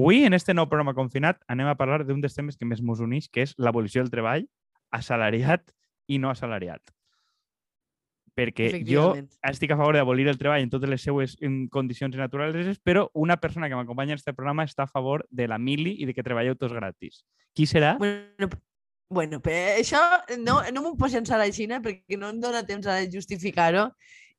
Avui, en este nou programa confinat, anem a parlar d'un dels temes que més mos uneix, que és l'abolició del treball assalariat i no assalariat. Perquè jo estic a favor d'abolir el treball en totes les seues condicions naturaleses, però una persona que m'acompanya en este programa està a favor de la mili i de que treballeu tots gratis. Qui serà? Bueno, bueno però això no, no m'ho llançar a la Xina perquè no em dóna temps a justificar-ho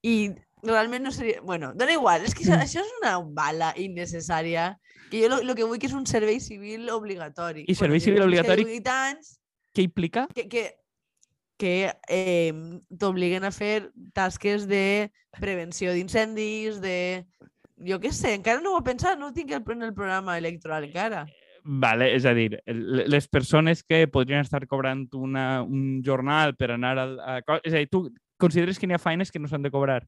i realment no seria... Bueno, dona igual, és que això, això és una bala innecessària que jo el que vull que és un servei civil obligatori. I servei civil obligatori- 18 anys Què implica? que, que, que eh, t'obliguen a fer tasques de prevenció d'incendis, de... Jo què sé, encara no ho he pensat, no ho tinc el- en el programa electoral encara. Vale, és a dir, les persones que podrien estar cobrant una, un jornal per anar a, a... És a dir, tu consideres que n'hi ha feines que no s'han de cobrar?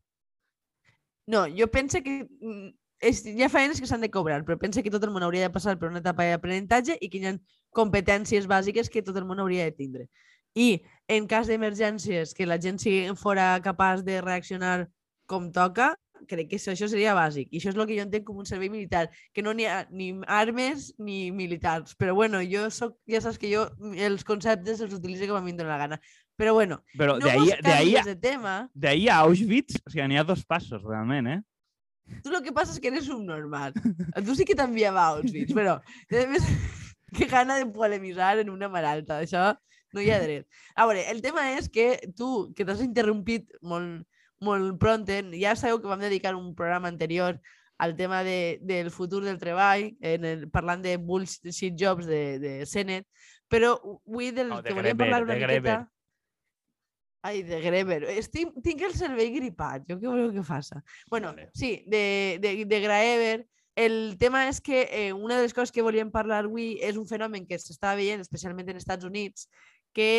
No, jo penso que mm, és, hi ha feines que s'han de cobrar, però penso que tot el món hauria de passar per una etapa d'aprenentatge i que hi ha competències bàsiques que tot el món hauria de tindre. I en cas d'emergències, que la gent sigui fora capaç de reaccionar com toca, crec que això, seria bàsic. I això és el que jo entenc com un servei militar, que no n'hi ha ni armes ni militars. Però bueno, jo soc, ja saps que jo els conceptes els utilitzo com a mi em la gana. Però bueno, Però no d'ahí mos de ahí, de tema. d'ahí a Auschwitz, o sigui, n'hi ha dos passos, realment, eh? Tu lo que pasa es que eres un normal. Tu sí que t'enviava a Auschwitz, però més, que gana de polemitzar en una maralta. Això no hi ha dret. A veure, el tema és que tu, que t'has interrompit molt, molt pronten, ja sabeu que vam dedicar un programa anterior al tema de, del futur del treball, en el, parlant de bullshit jobs de, de Senet, però avui del No, de que Greber, parlar una de miqueta... Greber. Ai, de Greber. Estic, tinc el cervell gripat, jo què voleu que faça? Bueno, Vale. sí, de, de, de Graeber. El tema és que eh, una de les coses que volíem parlar avui és un fenomen que s'està veient, especialment en Estats Units, que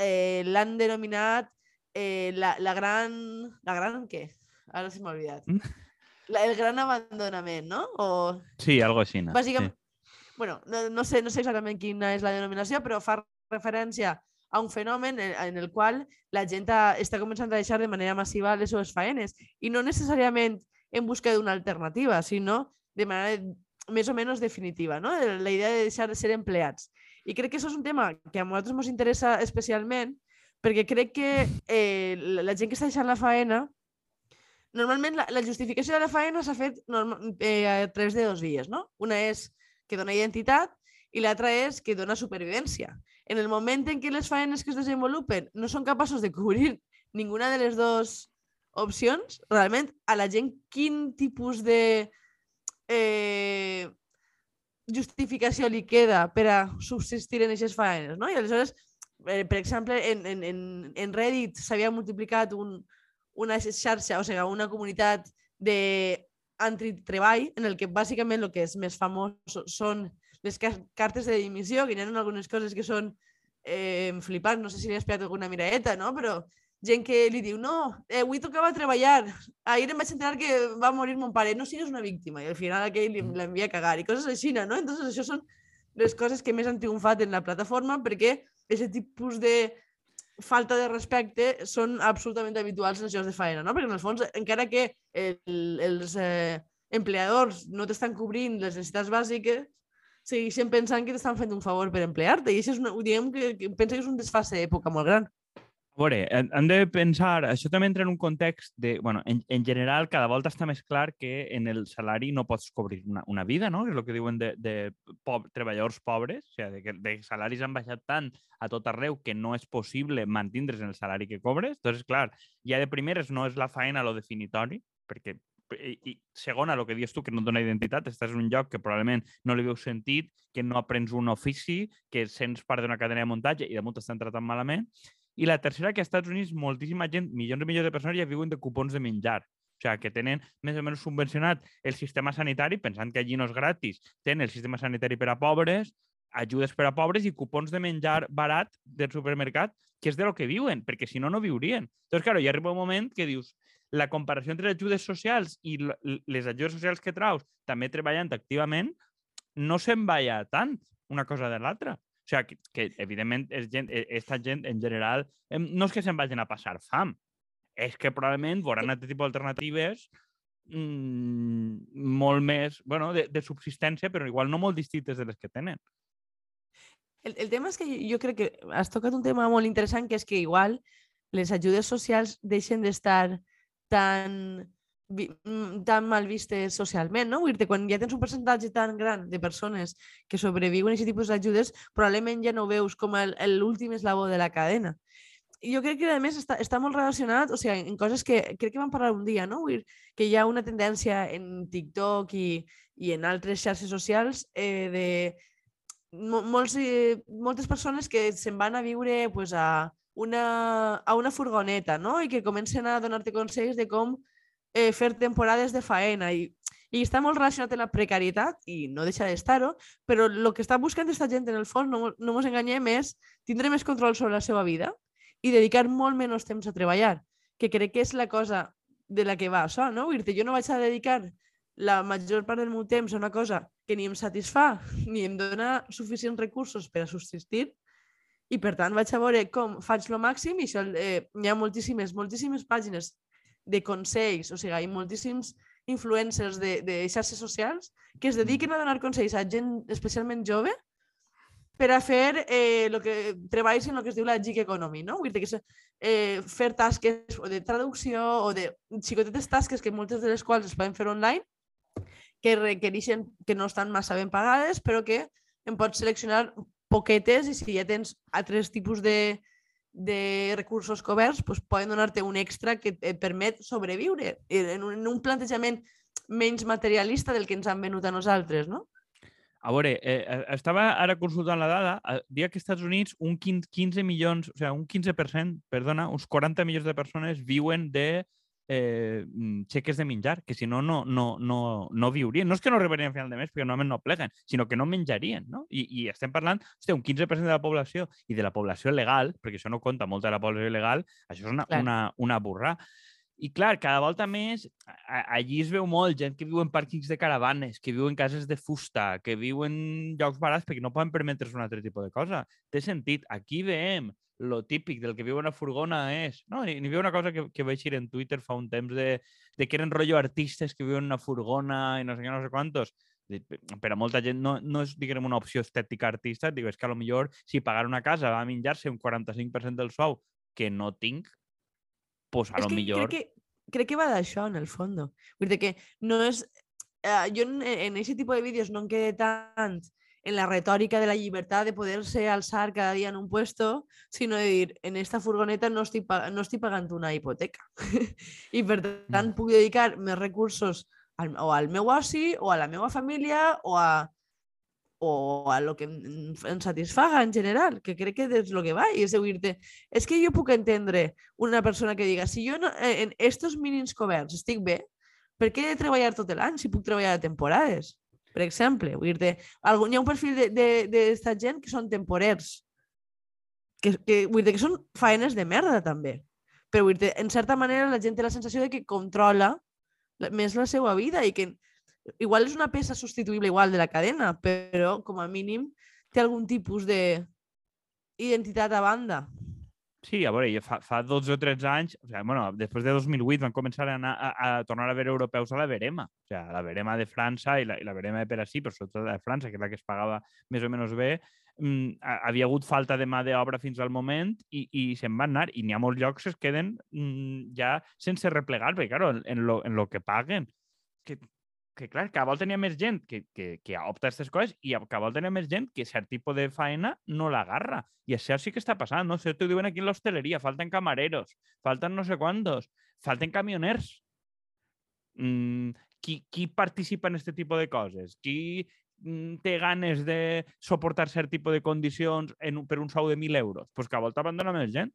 eh, l'han denominat eh, la, la gran... La gran què? Ara se m'ha oblidat. Mm. La, el gran abandonament, no? O, Sí, algo així. no? bàsicament, bueno, no, no, sé, no sé exactament quina és la denominació, però fa referència a un fenomen en, en el qual la gent està començant a deixar de manera massiva les seves faenes i no necessàriament en busca d'una alternativa, sinó de manera més o menys definitiva, no? la idea de deixar de ser empleats. I crec que això és un tema que a nosaltres ens interessa especialment perquè crec que eh, la, gent que està deixant la faena Normalment la, la justificació de la faena s'ha fet norma, eh, a través de dos vies, no? Una és que dona identitat i l'altra és que dona supervivència. En el moment en què les faenes que es desenvolupen no són capaços de cobrir ninguna de les dues opcions, realment a la gent quin tipus de eh, justificació li queda per a subsistir en aquestes faenes, no? I aleshores, eh, per exemple, en, en, en, en Reddit s'havia multiplicat un, una xarxa, o sigui, una comunitat de antitreball en el que bàsicament el que és més famós són les ca- cartes de dimissió, que hi ha algunes coses que són eh, flipants, no sé si li has pegat alguna miraeta, no? però gent que li diu, no, eh, avui tocava treballar, ahir em vaig enterar que va morir mon pare, no sigues una víctima, i al final aquell li- l'envia a cagar, i coses així, no? Entonces això són les coses que més han triomfat en la plataforma perquè aquest tipus de falta de respecte són absolutament habituals en els llocs de feina, no? Perquè en el fons, encara que el, els eh, empleadors no t'estan cobrint les necessitats bàsiques, segueixen pensant que t'estan fent un favor per emplear-te i això és una, diguem que, que penso que és un desfase d'època molt gran. A veure, hem hem de pensar, això també entra en un context de, bueno, en, en general, cada volta està més clar que en el salari no pots cobrir una, una vida, no? És el que diuen de, de pob treballadors pobres, o sigui, de de salaris han baixat tant a tot arreu que no és possible mantindre's en el salari que cobres. Entonces, clar, ja de primeres no és la feina lo definitori, perquè i, segona, el que dius tu, que no et dona identitat, estàs en un lloc que probablement no li veus sentit, que no aprens un ofici, que sents part d'una cadena de muntatge i damunt t'estan tratant malament. I la tercera, que als Estats Units moltíssima gent, milions i milions de persones ja viuen de cupons de menjar. O sigui, que tenen més o menys subvencionat el sistema sanitari, pensant que allí no és gratis, tenen el sistema sanitari per a pobres, ajudes per a pobres i cupons de menjar barat del supermercat, que és de lo que viuen, perquè si no, no viurien. Entonces, claro, ja arriba un moment que dius, la comparació entre les ajudes socials i les ajudes socials que traus, també treballant activament, no se'n vaya tant una cosa de l'altra. O sigui, que, que evidentment, és gent, eh, esta gent en general, no és que se'n vagin a passar fam, és que probablement veuran altre tipus d'alternatives mm, molt més, bueno, de, de subsistència, però igual no molt distintes de les que tenen. El, el tema és que jo crec que has tocat un tema molt interessant, que és que igual les ajudes socials deixen d'estar tan, mm, tan mal vistes socialment, no? Vull dir quan ja tens un percentatge tan gran de persones que sobreviuen a aquest tipus d'ajudes, probablement ja no veus com l'últim eslabó de la cadena. I jo crec que, a més, està, està molt relacionat o sigui, en coses que crec que vam parlar un dia, no? Vull dir, que hi ha una tendència en TikTok i, i en altres xarxes socials eh, de molts, eh, moltes persones que se'n van a viure pues, a, una, a una furgoneta no? i que comencen a donar-te consells de com eh, fer temporades de faena i, i està molt relacionat amb la precarietat i no deixa d'estar-ho, però el que està buscant aquesta gent en el fons, no, no ens enganyem, és tindre més control sobre la seva vida i dedicar molt menys temps a treballar, que crec que és la cosa de la que va això, no? Vull dir jo no vaig a dedicar la major part del meu temps a una cosa que ni em satisfà ni em dona suficients recursos per a subsistir i per tant vaig a veure com faig el màxim i això, eh, hi ha moltíssimes, moltíssimes pàgines de consells, o sigui, hi ha moltíssims influencers de, de xarxes socials que es dediquen a donar consells a gent especialment jove per a fer eh, lo que treballs en el que es diu la gig economy, no? Vull dir que és eh, fer tasques o de traducció o de xicotetes tasques que moltes de les quals es poden fer online que requereixen que no estan massa ben pagades, però que en pots seleccionar poquetes i si ja tens altres tipus de, de recursos coberts, doncs poden donar-te un extra que et permet sobreviure en un, en un plantejament menys materialista del que ens han venut a nosaltres, no? A veure, eh, eh estava ara consultant la dada, dia que als Estats Units un 15, 15 milions, o sigui, un 15%, perdona, uns 40 milions de persones viuen de eh, mm, xeques de menjar, que si no, no, no, no, no viurien. No és que no rebrien a final de mes perquè normalment no pleguen, sinó que no menjarien. No? I, I estem parlant, hòstia, un 15% de la població i de la població legal, perquè això no compta molt de la població legal, això és una, una, una burra. I clar, cada volta més, allí es veu molt gent que viu en pàrquings de caravanes, que viu en cases de fusta, que viu en llocs barats perquè no poden permetre's un altre tipus de cosa. Té sentit. Aquí veiem lo típic del que viu una furgona és... No, ni, ni viu una cosa que, que vaig ir en Twitter fa un temps de, de que eren rotllo artistes que viuen en una furgona i no sé què, no sé quantos. Per a molta gent no, no és, diguem, una opció estètica artista, dic, és que a lo millor si pagar una casa va a menjar-se un 45% del sou que no tinc, pues a lo millor... Crec que, crec que va d'això, en el fons. Vull dir que no és... Uh, jo en, en aquest tipus de vídeos no em quedé tant en la retòrica de la llibertat de poder-se alçar cada dia en un puesto, sinó de dir, en esta furgoneta no estic, no estic pagant una hipoteca. I per tant mm. puc dedicar més recursos al, o al meu oci, o a la meva família, o a, o a lo que em satisfaga en general, que crec que és el que va, i és dir-te, és que jo puc entendre una persona que diga, si jo no, en estos mínims coberts estic bé, per què he de treballar tot l'any si puc treballar a temporades? Per exemple. Vull dir hi ha un perfil d'aquesta gent que són temporers, que, que, vull dir que són faenes de merda també. Però vull dir en certa manera la gent té la sensació de que controla més la seva vida i que igual és una peça substituïble igual de la cadena, però com a mínim té algun tipus de identitat a banda. Sí, a veure, fa, fa 12 o 13 anys, o sigui, bueno, després de 2008 van començar a, anar, a, a tornar a veure europeus a la Verema. O sigui, la Verema de França i la, i la Verema de Perasí, però sobretot de França, que és la que es pagava més o menys bé, mm, havia hagut falta de mà d'obra fins al moment i, i se'n van anar. I n'hi ha molts llocs que es queden mm, ja sense replegar, perquè, claro, en, lo, en lo que paguen, que, que clar, cada volta n'hi ha més gent que, que, que opta a aquestes coses i cada volta n'hi ha més gent que cert tipus de feina no l'agarra. I això sí que està passant, no? sé, t'ho diuen aquí en l'hostaleria, falten camareros, falten no sé quantos, falten camioners. Mm, qui, qui participa en aquest tipus de coses? Qui mm, té ganes de suportar cert tipus de condicions en, per un sou de 1.000 euros? Doncs pues cada volta abandona més gent.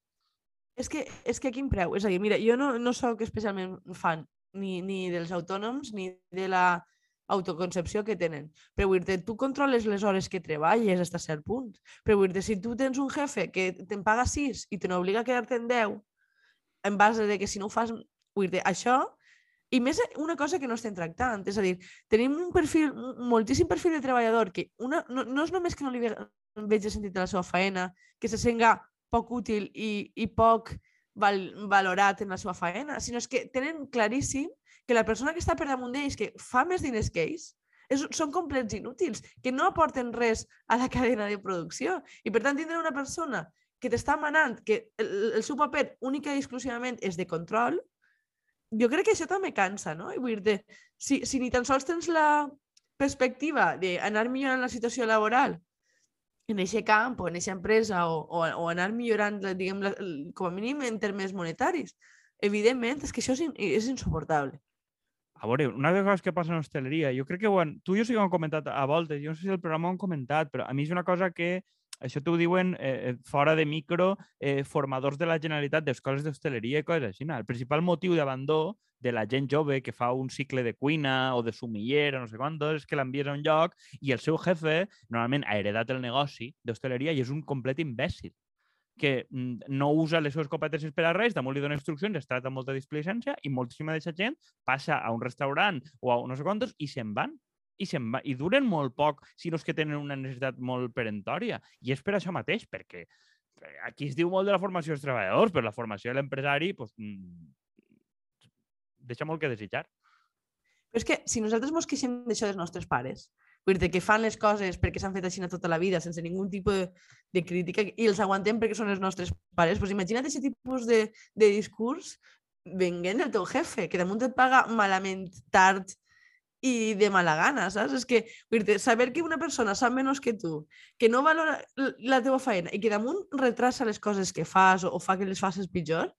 És que, és que quin preu? És a dir, mira, jo no, no sóc especialment fan ni, ni dels autònoms ni de la autoconcepció que tenen. Però vull dir tu controles les hores que treballes fins a cert punt. Però vull dir si tu tens un jefe que te'n paga 6 i te n'obliga a quedar-te en 10 en base de que si no ho fas, vull dir això, i més una cosa que no estem tractant, és a dir, tenim un perfil, moltíssim perfil de treballador que una, no, no és només que no li ve, veig sentit de la seva feina, que se senga poc útil i, i poc val, valorat en la seva feina, sinó és que tenen claríssim que la persona que està per damunt d'ells, que fa més diners que ells, és, són complets inútils, que no aporten res a la cadena de producció. I per tant, tindre una persona que t'està manant, que el, el seu paper única i exclusivament és de control, jo crec que això també cansa, no? I vull dir si, si ni tan sols tens la perspectiva d'anar millorant la situació laboral en aquest camp o en aquesta empresa o, o, o anar millorant, diguem, la, com a mínim en termes monetaris, evidentment és que això és, in, és insuportable. A veure, una de les coses que passa en hosteleria, jo crec que ho han, tu i jo sí que ho hem comentat a voltes, jo no sé si el programa ho hem comentat, però a mi és una cosa que això t'ho diuen eh, fora de micro eh, formadors de la Generalitat d'escoles d'hostaleria i coses així. El principal motiu d'abandó de la gent jove que fa un cicle de cuina o de sumiller o no sé quantos és que l'envies a un lloc i el seu jefe normalment ha heredat el negoci d'hostaleria i és un complet imbècil que mm, no usa les seves competències per a res, damunt li dona instruccions, es tracta amb molta displicència i moltíssima d'aquesta gent passa a un restaurant o a no sé quantos i se'n van i, se'n va, i duren molt poc si no és que tenen una necessitat molt perentòria. I és per això mateix, perquè eh, aquí es diu molt de la formació dels treballadors, però la formació de l'empresari pues, mm, deixa molt que desitjar. Però és que si nosaltres ens queixem d'això dels nostres pares, vull dir que fan les coses perquè s'han fet així tota la vida, sense ningú tipus de, de crítica, i els aguantem perquè són els nostres pares, doncs imagina't aquest tipus de, de discurs venguent del teu jefe, que damunt et paga malament tard i de mala gana, saps? És que dir, saber que una persona sap menys que tu, que no valora la teva feina i que damunt retrasa les coses que fas o, o fa que les facis pitjor,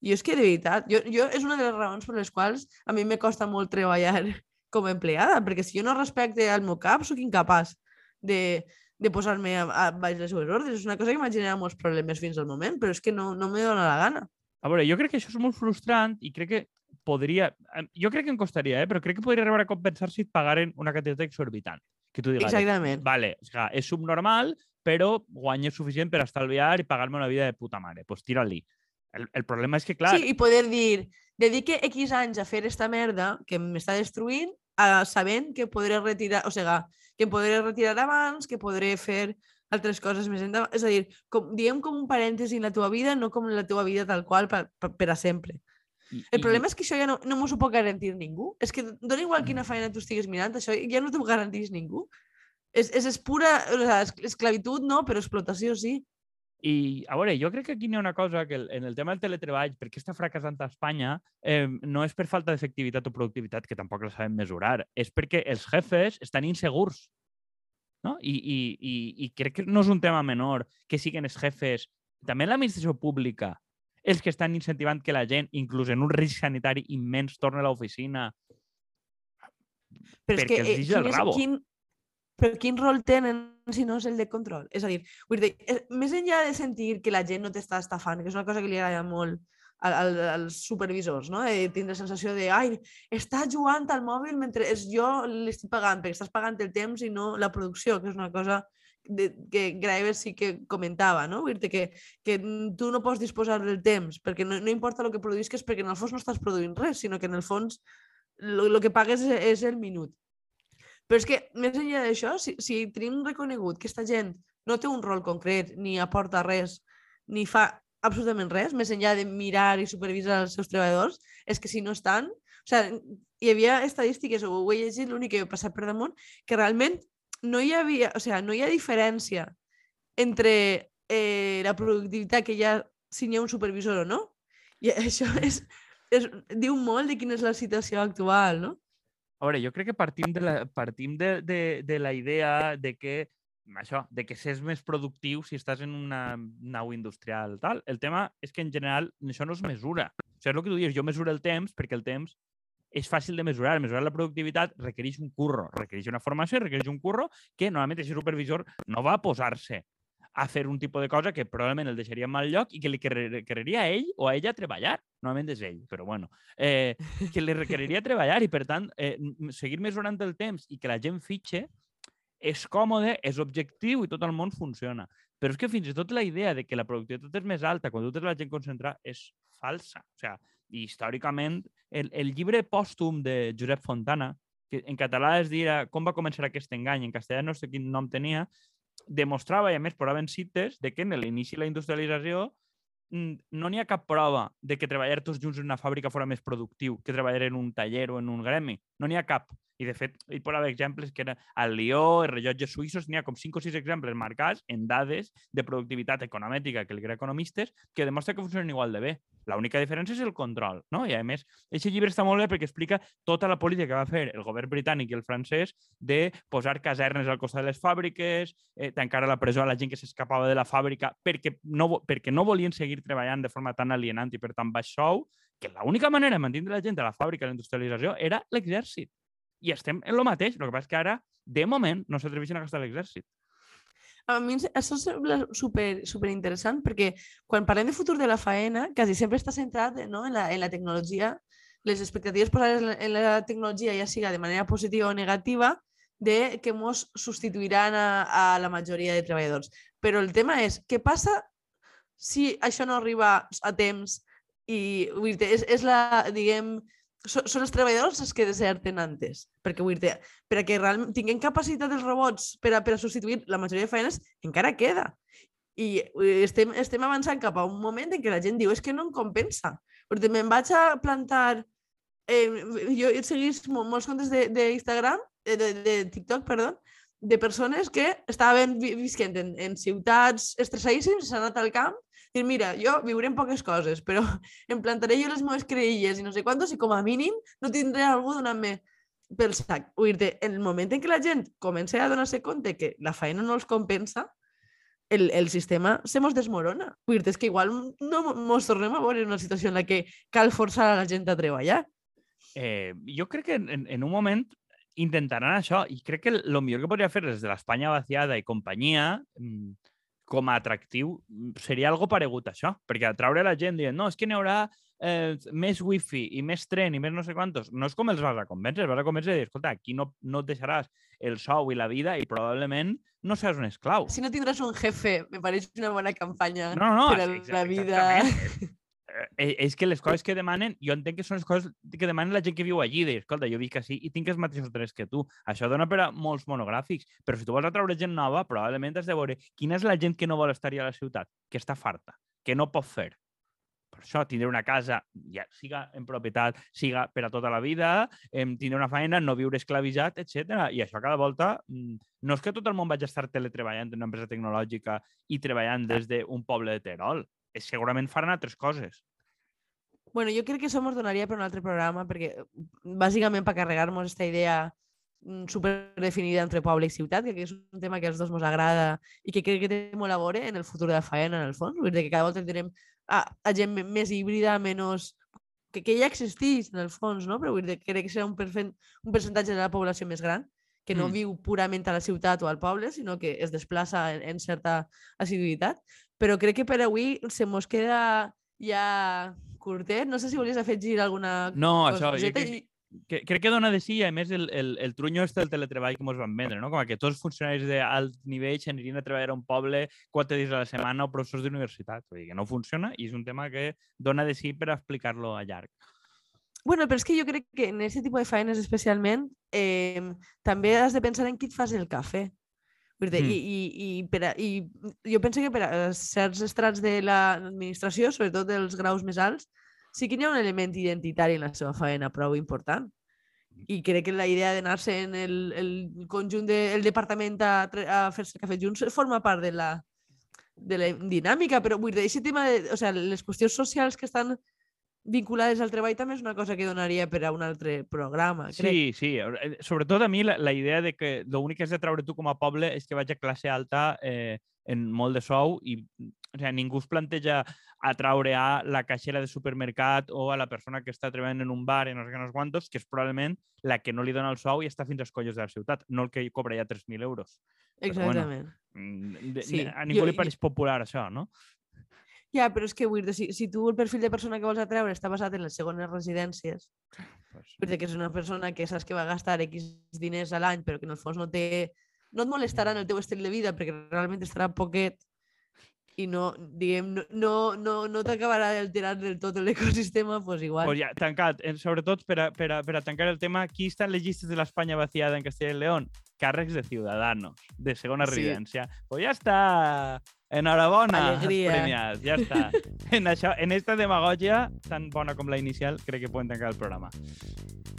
jo és que de veritat, jo, jo és una de les raons per les quals a mi me costa molt treballar com a empleada, perquè si jo no respecte el meu cap, sóc incapaç de, de posar-me a, a baix les seves ordres. És una cosa que m'ha generat molts problemes fins al moment, però és que no, no me dóna la gana. A veure, jo crec que això és molt frustrant i crec que podria... Jo crec que em costaria, eh? però crec que podria arribar a compensar si et pagaren una quantitat exorbitant. Que tu digues, Exactament. vale, o sigui, és subnormal, però guanyes suficient per estalviar i pagar-me una vida de puta mare. Doncs pues tira-li. El, el problema és que, clar... Sí, i poder dir, dedique X anys a fer esta merda que m'està destruint, a, sabent que podré retirar, o sigui, que em podré retirar abans, que podré fer altres coses més endavant. És a dir, com, diguem com un parèntesi en la teva vida, no com la teva vida tal qual per, per, per a sempre. I, el problema i... és que això ja no, no m'ho pot garantir ningú. És que dona igual quina mm. feina tu estigues mirant, això ja no t'ho garantís ningú. És, és, és pura o sigui, esclavitud, no, però explotació sí. I, a veure, jo crec que aquí hi ha una cosa que en el tema del teletreball, perquè està fracassant a Espanya, eh, no és per falta d'efectivitat o productivitat, que tampoc la sabem mesurar, és perquè els jefes estan insegurs. No? I, i, i, I crec que no és un tema menor que siguin els jefes, també l'administració pública, els que estan incentivant que la gent, inclús en un risc sanitari immens, torni a l'oficina perquè que, els eh, el rabo. Quin, però quin rol tenen si no és el de control? És a dir, dir, eh, més enllà de sentir que la gent no t'està estafant, que és una cosa que li agrada molt al, als supervisors, no? De tindre la sensació de, ai, està jugant al mòbil mentre és jo l'estic pagant, perquè estàs pagant el temps i no la producció, que és una cosa de, que Graeber sí que comentava, no? Vull dir que, que tu no pots disposar del temps, perquè no, no importa el que produïsques, perquè en el fons no estàs produint res, sinó que en el fons el que pagues és, és el minut. Però és que, més enllà d'això, si, si tenim reconegut que aquesta gent no té un rol concret, ni aporta res, ni fa absolutament res, més enllà de mirar i supervisar els seus treballadors, és que si no estan... O sigui, hi havia estadístiques, o ho he llegit, l'únic que he passat per damunt, que realment no hi havia, o sigui, no hi ha diferència entre eh, la productivitat que hi ha si ha un supervisor o no. I això és, és, diu molt de quina és la situació actual, no? A veure, jo crec que partim de la, partim de, de, de la idea de que això, de que s'és més productiu si estàs en una nau industrial. Tal. El tema és que en general això no es mesura. O sigui, és el que tu dius, jo mesuro el temps perquè el temps és fàcil de mesurar. Mesurar la productivitat requereix un curro, requereix una formació, requereix un curro que normalment aquest supervisor no va posar-se a fer un tipus de cosa que probablement el deixaria en mal lloc i que li requeriria a ell o a ella treballar. Normalment és ell, però bueno. Eh, que li requeriria treballar i, per tant, eh, seguir mesurant el temps i que la gent fitxe és còmode, és objectiu i tot el món funciona. Però és que fins i tot la idea de que la productivitat és més alta quan tu tens la gent concentrada és falsa. O sigui, històricament, el, el llibre pòstum de Josep Fontana, que en català es dirà com va començar aquest engany, en castellà no sé quin nom tenia, demostrava, i a més posaven cites, de que en l'inici de la industrialització no n'hi ha cap prova de que treballar tots junts en una fàbrica fora més productiu que treballar en un taller o en un gremi. No n'hi ha cap. I, de fet, hi pot haver exemples que era al Lió, els rellotges suïssos, n'hi ha com 5 o 6 exemples marcats en dades de productivitat econòmica que li crea economistes que demostra que funcionen igual de bé. L'única diferència és el control, no? I, a més, aquest llibre està molt bé perquè explica tota la política que va fer el govern britànic i el francès de posar casernes al costat de les fàbriques, eh, tancar a la presó a la gent que s'escapava de la fàbrica perquè no, perquè no volien seguir treballant de forma tan alienant i per tant baix sou, que l'única manera de mantenir la gent a la fàbrica de la industrialització era l'exèrcit i estem en el mateix. El que passa és que ara, de moment, no s'atreveixen a gastar l'exèrcit. A mi això sembla super, super interessant perquè quan parlem de futur de la faena, quasi sempre està centrat no, en, la, en la tecnologia, les expectatives posades en la tecnologia, ja siga de manera positiva o negativa, de que ens substituiran a, a la majoria de treballadors. Però el tema és, què passa si això no arriba a temps i és, és la, diguem, són, els treballadors els que deserten antes, perquè vull dir, per a que realment tinguem capacitat els robots per a, per a substituir la majoria de feines, encara queda. I estem, estem avançant cap a un moment en què la gent diu és que no em compensa. Perquè me'n vaig a plantar... Eh, jo he seguit molts comptes d'Instagram, de, de, de, de TikTok, perdó, de persones que estaven visquent en, en ciutats estressadíssims, s'han anat al camp dir, mira, jo viuré en poques coses, però em plantaré jo les meves creïlles i no sé quantos i com a mínim no tindré algú donant-me pel sac. Vull dir el moment en què la gent comença a donar-se compte que la feina no els compensa, el, el sistema se mos desmorona. Vull dir és que igual no mos tornem a veure en una situació en la que cal forçar a la gent a treballar. Eh, jo crec que en, en un moment intentaran això i crec que el millor que podria fer des de l'Espanya vaciada i companyia mm, com a atractiu mm, seria algo paregut això, perquè atraure la gent dient no, és que n'hi haurà eh, més wifi i més tren i més no sé quantos, no és com els vas a convèncer, vas a convèncer i dir, escolta, aquí no, no et deixaràs el sou i la vida i probablement no seràs un esclau. Si no tindràs un jefe, me pareix una bona campanya no, no, per a la vida. Eh, és que les coses que demanen, jo entenc que són les coses que demanen la gent que viu allí, de, escolta, jo visc així i tinc els mateixos drets que tu. Això dona per a molts monogràfics, però si tu vols atraure gent nova, probablement has de veure quina és la gent que no vol estar a la ciutat, que està farta, que no pot fer. Per això, tindre una casa, ja siga en propietat, siga per a tota la vida, em, tindre una feina, no viure esclavitzat, etc. I això cada volta mm, no és que tot el món vagi a estar teletreballant en una empresa tecnològica i treballant des d'un poble de Terol segurament faran altres coses. Bueno, jo crec que això ens donaria per un altre programa, perquè bàsicament per carregar-nos aquesta idea mm, super definida entre poble i ciutat, que és un tema que als dos ens agrada i que crec que té molt a veure en el futur de la faena, en el fons. Vull dir que cada volta tindrem a, a gent més híbrida, menys... Que, que ja existeix, en el fons, no? però vull dir que crec que serà un, percent, un percentatge de la població més gran que no mm. viu purament a la ciutat o al poble, sinó que es desplaça en, en certa assiduïtat. Però crec que per avui se mos queda ja curtet. No sé si volies afegir alguna no, cosa. No, això, crec, que, crec que dona de sí, a més, el, el, el trunyo és del teletreball que ens van vendre, no? Com que tots els funcionaris d'alt nivell anirien a treballar a un poble quatre dies a la setmana o professors d'universitat. Vull dir que no funciona i és un tema que dona de sí per explicar-lo a llarg. Bueno, però és que jo crec que en aquest tipus de feines especialment eh, també has de pensar en qui et fas el cafè. Dir, mm. i, i, i, per a, I jo penso que per a certs estrats de l'administració, sobretot dels graus més alts, sí que hi ha un element identitari en la seva feina prou important. I crec que la idea d'anar-se en el, el conjunt del de, departament a, a fer-se cafè junts forma part de la, de la dinàmica, però vull dir, aquest tema de, o sigui, les qüestions socials que estan vinculades al treball també és una cosa que donaria per a un altre programa, crec. Sí, sí. Eh, sobretot a mi la, la idea de que l'únic que has de treure tu com a poble és que vaig a classe alta eh, en molt de sou i o sigui, ningú es planteja atraure a la caixera de supermercat o a la persona que està treballant en un bar i no sé què, no sé quantos, que és probablement la que no li dona el sou i està fins als collos de la ciutat, no el que cobra ja 3.000 euros. Exactament. Però, bueno, de, sí. A ningú jo, li pareix popular això, no? Ja, però és que vull dir, si, si tu el perfil de persona que vols atreure està basat en les segones residències, pues... dir que és una persona que saps que va gastar X diners a l'any, però que en el fons no té... No et molestarà en el teu estil de vida perquè realment estarà poquet i no, diguem, no, no, no, no t'acabarà d'alterar del tot l'ecosistema, doncs pues igual. Pues ja, tancat. Eh, sobretot per a, per, a, per a tancar el tema, qui està en les llistes de l'Espanya vaciada en Castella y León? Càrrecs de Ciudadanos, de segona sí. residència. Pues ja està Enhorabona, Alegria. premiats, ja està. En, això, en esta demagogia, tan bona com la inicial, crec que podem tancar el programa.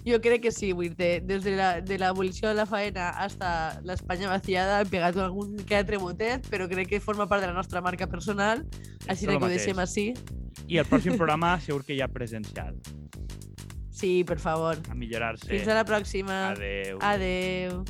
Jo crec que sí, vull dir, des de la, de l'abolició de la faena hasta l'Espanya vaciada hem pegat algun que altre botet, però crec que forma part de la nostra marca personal, així que ho deixem així. I el pròxim programa segur que hi ha presencial. Sí, per favor. A millorar-se. Fins a la pròxima. Adeu. Adeu.